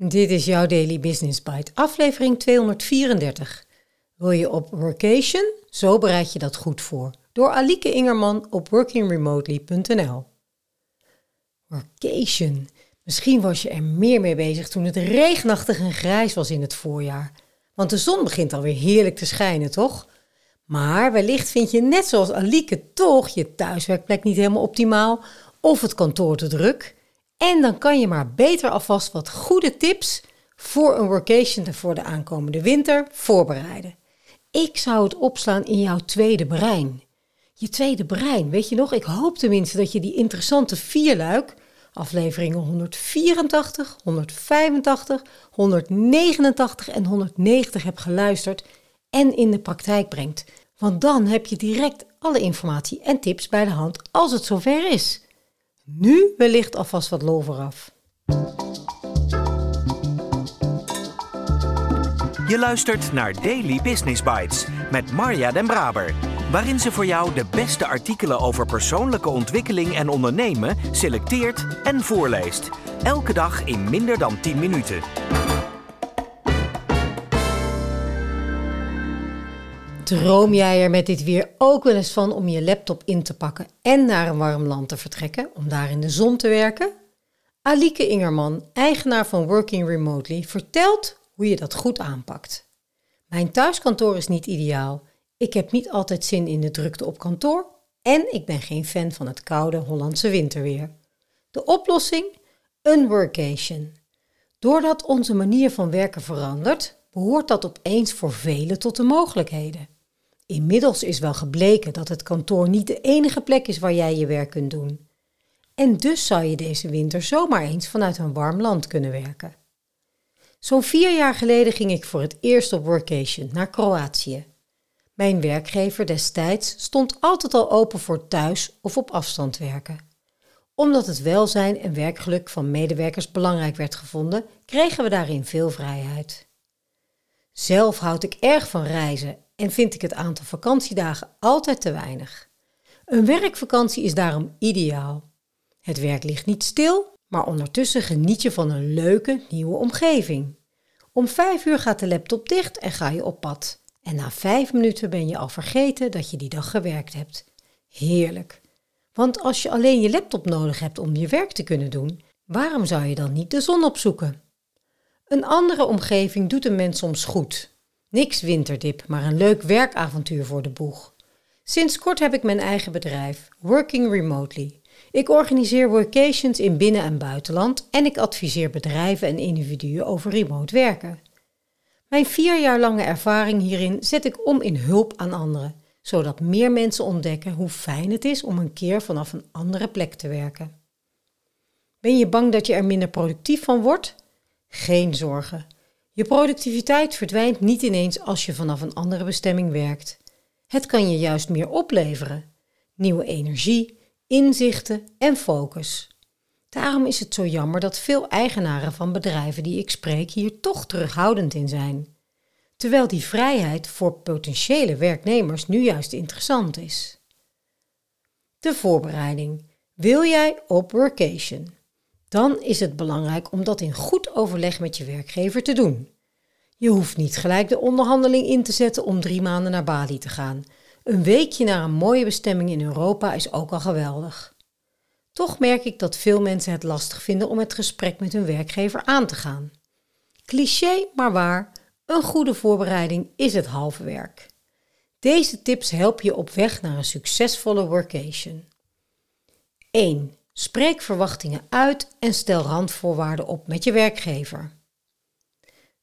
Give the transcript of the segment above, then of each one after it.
Dit is jouw Daily Business Bite, aflevering 234. Wil je op workation? Zo bereid je dat goed voor. Door Alike Ingerman op workingremotely.nl. Workation. Misschien was je er meer mee bezig toen het regenachtig en grijs was in het voorjaar. Want de zon begint alweer heerlijk te schijnen, toch? Maar wellicht vind je net zoals Alike toch je thuiswerkplek niet helemaal optimaal of het kantoor te druk. En dan kan je maar beter alvast wat goede tips voor een workation voor de aankomende winter voorbereiden. Ik zou het opslaan in jouw tweede brein. Je tweede brein, weet je nog? Ik hoop tenminste dat je die interessante vierluik, afleveringen 184, 185, 189 en 190 hebt geluisterd en in de praktijk brengt. Want dan heb je direct alle informatie en tips bij de hand als het zover is. Nu wellicht alvast wat lol vooraf. Je luistert naar Daily Business Bites met Marja Den Braber, waarin ze voor jou de beste artikelen over persoonlijke ontwikkeling en ondernemen selecteert en voorleest. Elke dag in minder dan 10 minuten. Droom jij er met dit weer ook wel eens van om je laptop in te pakken en naar een warm land te vertrekken om daar in de zon te werken? Alike Ingerman, eigenaar van Working Remotely, vertelt hoe je dat goed aanpakt. Mijn thuiskantoor is niet ideaal. Ik heb niet altijd zin in de drukte op kantoor en ik ben geen fan van het koude Hollandse winterweer. De oplossing? Een workation. Doordat onze manier van werken verandert, behoort dat opeens voor velen tot de mogelijkheden. Inmiddels is wel gebleken dat het kantoor niet de enige plek is waar jij je werk kunt doen. En dus zou je deze winter zomaar eens vanuit een warm land kunnen werken. Zo'n vier jaar geleden ging ik voor het eerst op workation naar Kroatië. Mijn werkgever destijds stond altijd al open voor thuis of op afstand werken. Omdat het welzijn en werkgeluk van medewerkers belangrijk werd gevonden, kregen we daarin veel vrijheid. Zelf houd ik erg van reizen en vind ik het aantal vakantiedagen altijd te weinig. Een werkvakantie is daarom ideaal. Het werk ligt niet stil, maar ondertussen geniet je van een leuke nieuwe omgeving. Om vijf uur gaat de laptop dicht en ga je op pad. En na vijf minuten ben je al vergeten dat je die dag gewerkt hebt. Heerlijk. Want als je alleen je laptop nodig hebt om je werk te kunnen doen, waarom zou je dan niet de zon opzoeken? Een andere omgeving doet een mens soms goed. Niks winterdip, maar een leuk werkavontuur voor de boeg. Sinds kort heb ik mijn eigen bedrijf, Working Remotely. Ik organiseer workations in binnen- en buitenland en ik adviseer bedrijven en individuen over remote werken. Mijn vier jaar lange ervaring hierin zet ik om in hulp aan anderen, zodat meer mensen ontdekken hoe fijn het is om een keer vanaf een andere plek te werken. Ben je bang dat je er minder productief van wordt? Geen zorgen. Je productiviteit verdwijnt niet ineens als je vanaf een andere bestemming werkt. Het kan je juist meer opleveren. Nieuwe energie, inzichten en focus. Daarom is het zo jammer dat veel eigenaren van bedrijven die ik spreek hier toch terughoudend in zijn. Terwijl die vrijheid voor potentiële werknemers nu juist interessant is. De voorbereiding. Wil jij op workation? Dan is het belangrijk om dat in goed overleg met je werkgever te doen. Je hoeft niet gelijk de onderhandeling in te zetten om drie maanden naar Bali te gaan. Een weekje naar een mooie bestemming in Europa is ook al geweldig. Toch merk ik dat veel mensen het lastig vinden om het gesprek met hun werkgever aan te gaan. Cliché, maar waar, een goede voorbereiding is het halve werk. Deze tips helpen je op weg naar een succesvolle workation. 1. Spreek verwachtingen uit en stel randvoorwaarden op met je werkgever.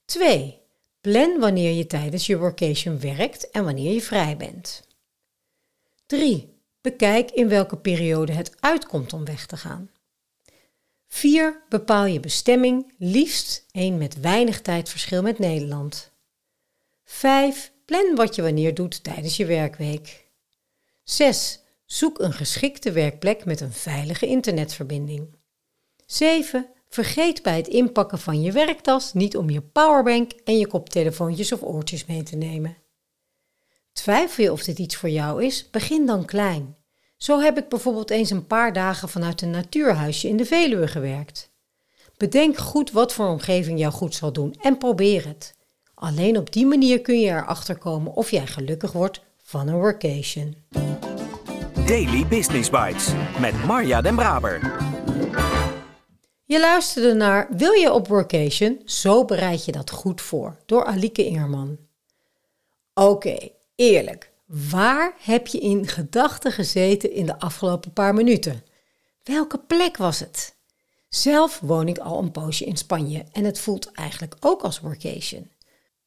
2. Plan wanneer je tijdens je workation werkt en wanneer je vrij bent. 3. Bekijk in welke periode het uitkomt om weg te gaan. 4. Bepaal je bestemming, liefst één met weinig tijdverschil met Nederland. 5. Plan wat je wanneer doet tijdens je werkweek. 6. Zoek een geschikte werkplek met een veilige internetverbinding. 7. Vergeet bij het inpakken van je werktas niet om je powerbank en je koptelefoontjes of oortjes mee te nemen. Twijfel je of dit iets voor jou is? Begin dan klein. Zo heb ik bijvoorbeeld eens een paar dagen vanuit een natuurhuisje in de Veluwe gewerkt. Bedenk goed wat voor omgeving jou goed zal doen en probeer het. Alleen op die manier kun je erachter komen of jij gelukkig wordt van een workation. Daily Business Bites met Marja Den Braber. Je luisterde naar Wil je op workation? Zo bereid je dat goed voor door Alike Ingerman. Oké, eerlijk. Waar heb je in gedachten gezeten in de afgelopen paar minuten? Welke plek was het? Zelf woon ik al een poosje in Spanje en het voelt eigenlijk ook als workation.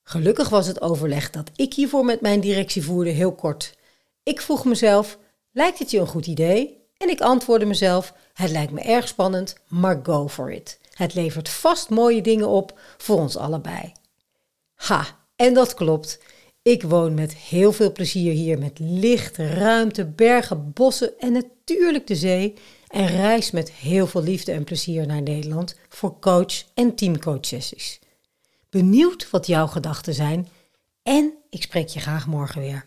Gelukkig was het overleg dat ik hiervoor met mijn directie voerde heel kort. Ik vroeg mezelf: lijkt het je een goed idee? En ik antwoordde mezelf: het lijkt me erg spannend, maar go for it. Het levert vast mooie dingen op voor ons allebei. Ha, en dat klopt. Ik woon met heel veel plezier hier met licht, ruimte, bergen, bossen en natuurlijk de zee. En reis met heel veel liefde en plezier naar Nederland voor coach- en teamcoachsessies. Benieuwd wat jouw gedachten zijn en ik spreek je graag morgen weer.